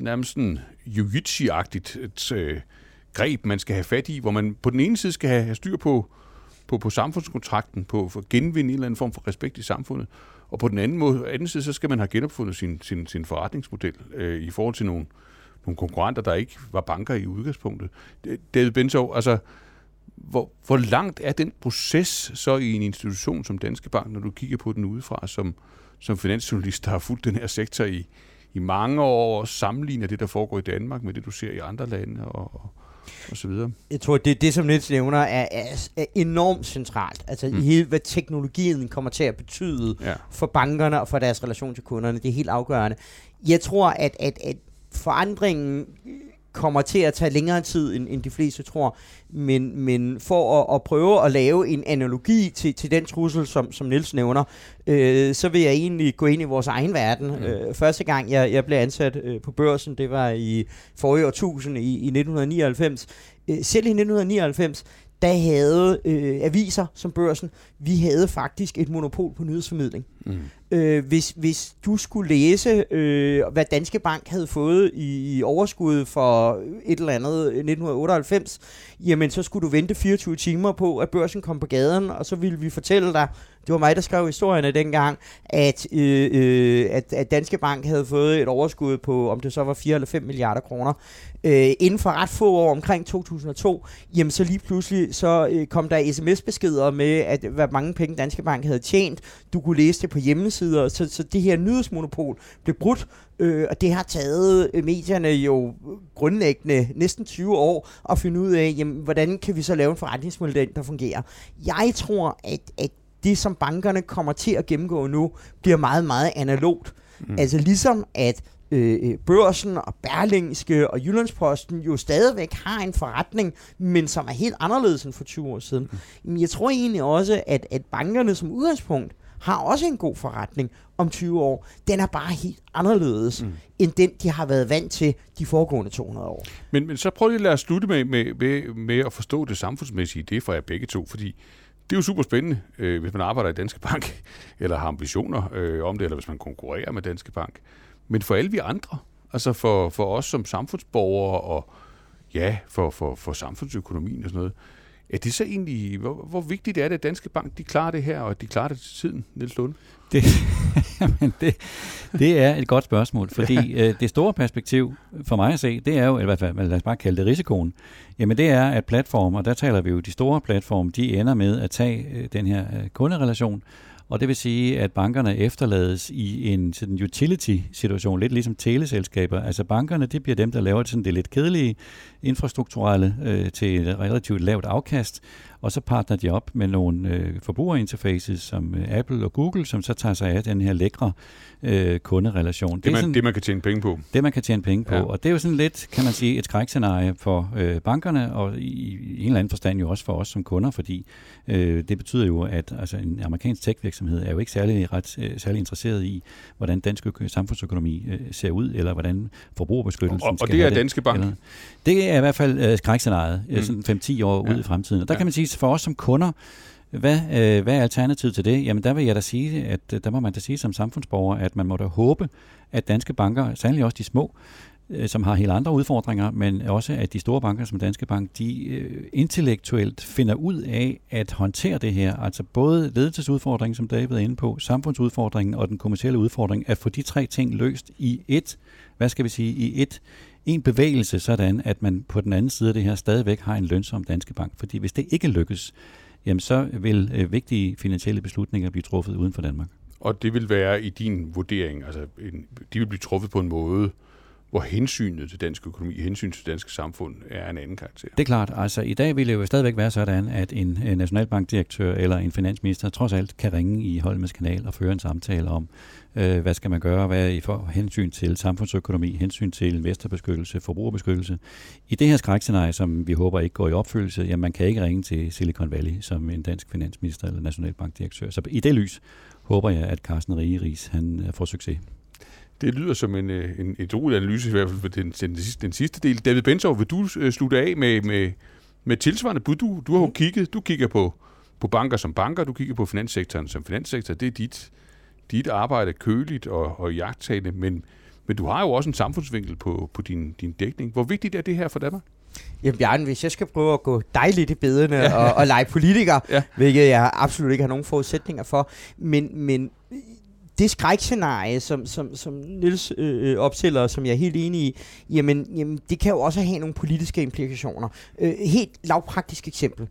nærmest sådan jiu-jitsu-agtigt et, øh, greb, man skal have fat i, hvor man på den ene side skal have, have styr på, på, på samfundskontrakten, på for at genvinde en eller anden form for respekt i samfundet, og på den anden, måde, anden side, så skal man have genopfundet sin, sin, sin forretningsmodel øh, i forhold til nogle, nogle konkurrenter, der ikke var banker i udgangspunktet. David Bentov, altså, hvor, hvor langt er den proces så i en institution som Danske Bank, når du kigger på den udefra, som, som finansjournalist, der har fulgt den her sektor i, i mange år, sammenligner det, der foregår i Danmark med det, du ser i andre lande, og, og, og så videre. Jeg tror, det, det som Niels nævner, er, er, er enormt centralt. Altså mm. i hele, hvad teknologien kommer til at betyde ja. for bankerne og for deres relation til kunderne. Det er helt afgørende. Jeg tror, at, at, at forandringen kommer til at tage længere tid, end, end de fleste tror. Men, men for at, at prøve at lave en analogi til, til den trussel, som, som Niels nævner, øh, så vil jeg egentlig gå ind i vores egen verden. Mm. Øh, første gang, jeg, jeg blev ansat øh, på børsen, det var i forrige årtusind, i, i 1999. Øh, selv i 1999, der havde øh, aviser som børsen, vi havde faktisk et monopol på nyhedsformidling. Mm. Øh, hvis, hvis du skulle læse, øh, hvad Danske Bank havde fået i, i overskud for et eller andet øh, 1998, jamen så skulle du vente 24 timer på, at børsen kom på gaden, og så ville vi fortælle dig, det var mig, der skrev historierne dengang, at, øh, øh, at, at Danske Bank havde fået et overskud på, om det så var 4 eller 5 milliarder kroner. Øh, inden for ret få år, omkring 2002, jamen så lige pludselig så øh, kom der sms-beskeder med, at hvad mange penge Danske Bank havde tjent. Du kunne læse det på hjemmesider, så, så det her nyhedsmonopol blev brudt, øh, og det har taget øh, medierne jo grundlæggende næsten 20 år at finde ud af, jamen, hvordan kan vi så lave en forretningsmodel, der fungerer. Jeg tror, at, at det, som bankerne kommer til at gennemgå nu, bliver meget, meget analogt. Mm. Altså ligesom at øh, øh, børsen og Berlingske og Jyllandsposten jo stadigvæk har en forretning, men som er helt anderledes end for 20 år siden. Mm. Men jeg tror egentlig også, at, at bankerne som udgangspunkt har også en god forretning om 20 år. Den er bare helt anderledes, mm. end den, de har været vant til de foregående 200 år. Men, men så prøv lige at lade os slutte med, med, med, med at forstå det samfundsmæssige, det er for jer begge to, fordi det er jo super spændende, øh, hvis man arbejder i Danske Bank, eller har ambitioner øh, om det, eller hvis man konkurrerer med Danske Bank. Men for alle vi andre, altså for, for os som samfundsborgere, og ja, for, for, for samfundsøkonomien og sådan noget, er det så egentlig, hvor, hvor vigtigt er det, at Danske Bank de klarer det her, og at de klarer det til tiden, Niels Lund? Det, jamen det, det er et godt spørgsmål, fordi øh, det store perspektiv for mig at se, det er jo, eller hvad, lad os bare kalde det risikoen, jamen det er, at platformer, der taler vi jo, de store platforme, de ender med at tage øh, den her øh, kunderelation, og det vil sige, at bankerne efterlades i en sådan utility-situation, lidt ligesom teleselskaber. Altså bankerne, det bliver dem, der laver sådan det lidt kedelige infrastrukturelle øh, til et relativt lavt afkast, og så partner de op med nogle øh, forbrugerinterfaces som øh, Apple og Google, som så tager sig af den her lækre øh, kunderelation. Det, det, man, sådan, det, man kan tjene penge på. Det, man kan tjene penge på. Ja. Og det er jo sådan lidt, kan man sige, et skrækscenarie for øh, bankerne, og i, i en eller anden forstand jo også for os som kunder, fordi øh, det betyder jo, at altså, en amerikansk tech-virksomhed er jo ikke særlig, ret, øh, særlig interesseret i, hvordan dansk ø- samfundsøkonomi øh, ser ud, eller hvordan forbrugerbeskyttelsen og, og, skal og det er Danske Bank? Eller, det er i hvert fald øh, skrækscenariet, mm. sådan 5-10 år ja. ud i fremtiden. Og der ja. kan man sige, for os som kunder, hvad, øh, hvad er alternativet til det? Jamen der vil jeg da sige, at øh, der må man da sige som samfundsborger, at man må da håbe, at danske banker, særligt også de små, øh, som har helt andre udfordringer, men også at de store banker som Danske Bank, de øh, intellektuelt finder ud af at håndtere det her. Altså både ledelsesudfordringen, som David er inde på, samfundsudfordringen og den kommercielle udfordring, at få de tre ting løst i et, hvad skal vi sige, i et en bevægelse, sådan at man på den anden side af det her stadigvæk har en lønsom danske bank. Fordi hvis det ikke lykkes, jamen så vil øh, vigtige finansielle beslutninger blive truffet uden for Danmark. Og det vil være i din vurdering, altså en, de vil blive truffet på en måde, hvor hensynet til dansk økonomi, hensyn til dansk samfund er en anden karakter. Det er klart. Altså i dag vil det jo stadigvæk være sådan, at en, nationalbankdirektør eller en finansminister trods alt kan ringe i Holmens kanal og føre en samtale om, øh, hvad skal man gøre, hvad er i for hensyn til samfundsøkonomi, hensyn til investorbeskyttelse, forbrugerbeskyttelse. I det her skrækscenarie, som vi håber ikke går i opfyldelse, jamen man kan ikke ringe til Silicon Valley som en dansk finansminister eller nationalbankdirektør. Så i det lys håber jeg, at Carsten Rieris han øh, får succes. Det lyder som en, øh, en et rolig analyse, i hvert fald for den, den, den sidste del. David Bensov, vil du øh, slutte af med, med, med tilsvarende bud? Du, du har jo kigget, du kigger på, på banker som banker, du kigger på finanssektoren som finanssektor. Det er dit, dit arbejde køligt og, og jagttagende, men, men du har jo også en samfundsvinkel på, på din, din dækning. Hvor vigtigt er det her for Danmark? Jamen Bjarne, hvis jeg skal prøve at gå dig lidt i bedene ja. og, og lege politiker, ja. hvilket jeg absolut ikke har nogen forudsætninger for, men, men det skrækscenarie, som, som, som Nils øh, øh, opstiller, som jeg er helt enig i, jamen, jamen det kan jo også have nogle politiske implikationer. Øh, helt lavpraktisk eksempel.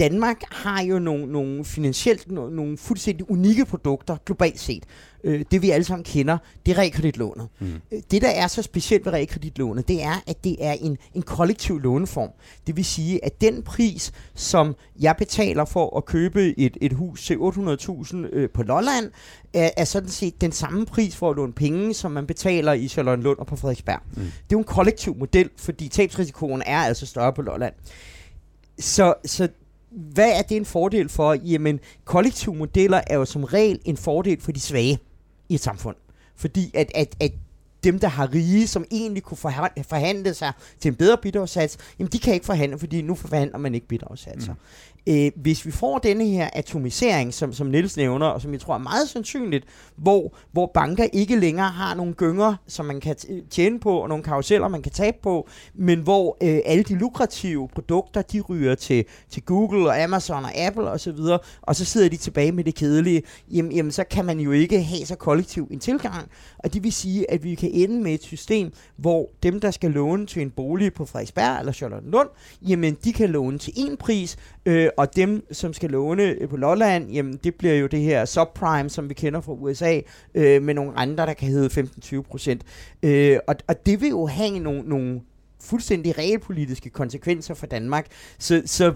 Danmark har jo nogle, nogle finansielt nogle, nogle fuldstændig unikke produkter globalt set. Øh, det vi alle sammen kender, det er realkreditlånet. Mm. Øh, det der er så specielt ved realkreditlånet, det er, at det er en, en kollektiv låneform. Det vil sige, at den pris, som jeg betaler for at købe et, et hus til 800.000 øh, på Lolland, er, er sådan set den samme pris for at låne penge, som man betaler i Charlottenlund og på Frederiksberg. Mm. Det er jo en kollektiv model, fordi tabsrisikoen er altså større på Lolland. Så, så hvad er det en fordel for? Jamen, kollektive modeller er jo som regel en fordel for de svage i et samfund. Fordi at, at, at dem, der har rige, som egentlig kunne forhandle sig til en bedre bidragssats, jamen de kan ikke forhandle, fordi nu forhandler man ikke bidragssatser. Mm. Øh, hvis vi får denne her atomisering, som, som Niels nævner, og som jeg tror er meget sandsynligt, hvor, hvor banker ikke længere har nogle gynger, som man kan tjene på, og nogle karuseller, man kan tabe på, men hvor øh, alle de lukrative produkter, de ryger til, til Google og Amazon og Apple osv., og, så videre, og så sidder de tilbage med det kedelige, jamen, jamen så kan man jo ikke have så kollektiv en tilgang, og det vil sige, at vi kan ende med et system, hvor dem, der skal låne til en bolig på Frederiksberg eller Charlottenlund, jamen de kan låne til en pris, øh, og dem, som skal låne øh, på Lolland, jamen det bliver jo det her subprime, som vi kender fra USA, øh, med nogle andre, der kan hedde 15-20 procent. Øh, og, og det vil jo have nogle, nogle fuldstændig realpolitiske konsekvenser for Danmark. Så, så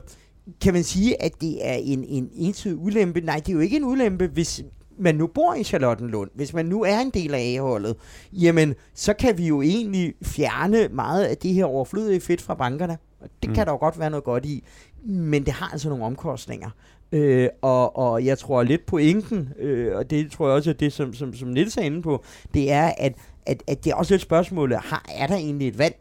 kan man sige, at det er en, en entydig ulempe? Nej, det er jo ikke en ulempe, hvis man nu bor i Charlottenlund, hvis man nu er en del af A-holdet, jamen, så kan vi jo egentlig fjerne meget af det her overflødige fedt fra bankerne. Det mm. kan der jo godt være noget godt i men det har altså nogle omkostninger. Øh, og, og jeg tror lidt på inken, øh, og det tror jeg også er det, som, som, som Niels er inde på, det er, at, at, at det er også et spørgsmål, har, er der egentlig et valg?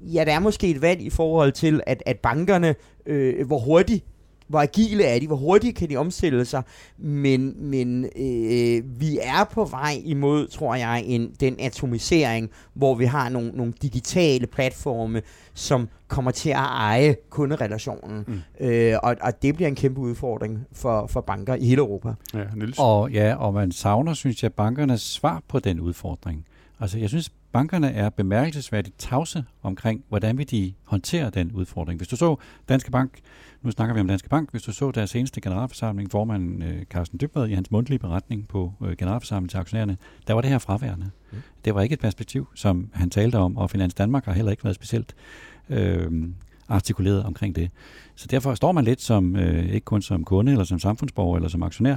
Ja, der er måske et valg i forhold til, at, at bankerne, øh, hvor hurtigt hvor agile er de, hvor hurtigt kan de omstille sig, men, men øh, vi er på vej imod, tror jeg, en, den atomisering, hvor vi har nogle, nogle digitale platforme, som kommer til at eje kunderelationen, mm. øh, og, og det bliver en kæmpe udfordring for, for banker i hele Europa. Ja, Niels. Og, ja, og man savner, synes jeg, bankernes svar på den udfordring. Altså, jeg synes, bankerne er bemærkelsesværdigt tavse omkring, hvordan vil de håndtere den udfordring. Hvis du så Danske Bank, nu snakker vi om Danske Bank, hvis du så deres seneste generalforsamling, formanden øh, Carsten Dybvad i hans mundtlige beretning på øh, generalforsamlingen til aktionærerne, der var det her fraværende. Mm. Det var ikke et perspektiv, som han talte om, og Finans Danmark har heller ikke været specielt øh, artikuleret omkring det. Så derfor står man lidt som, øh, ikke kun som kunde, eller som samfundsborger, eller som aktionær,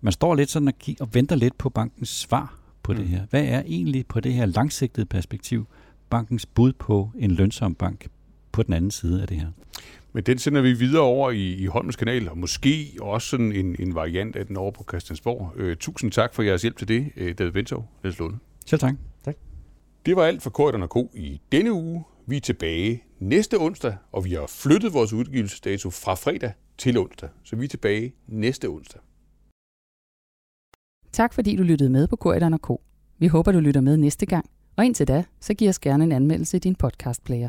man står lidt sådan og, og venter lidt på bankens svar på mm. det her. Hvad er egentlig på det her langsigtede perspektiv bankens bud på en lønsom bank på den anden side af det her? Men den sender vi videre over i, i Holmens kanal, og måske også sådan en, en variant af den over på Christiansborg. Øh, tusind tak for jeres hjælp til det, øh, David Bentov, Niels Lunde. Selv tak. tak. Det var alt for Korten og K i denne uge. Vi er tilbage næste onsdag, og vi har flyttet vores udgivelsesdato fra fredag til onsdag. Så vi er tilbage næste onsdag. Tak fordi du lyttede med på Korten og K. Vi håber, du lytter med næste gang. Og indtil da, så giv os gerne en anmeldelse i din podcastplayer.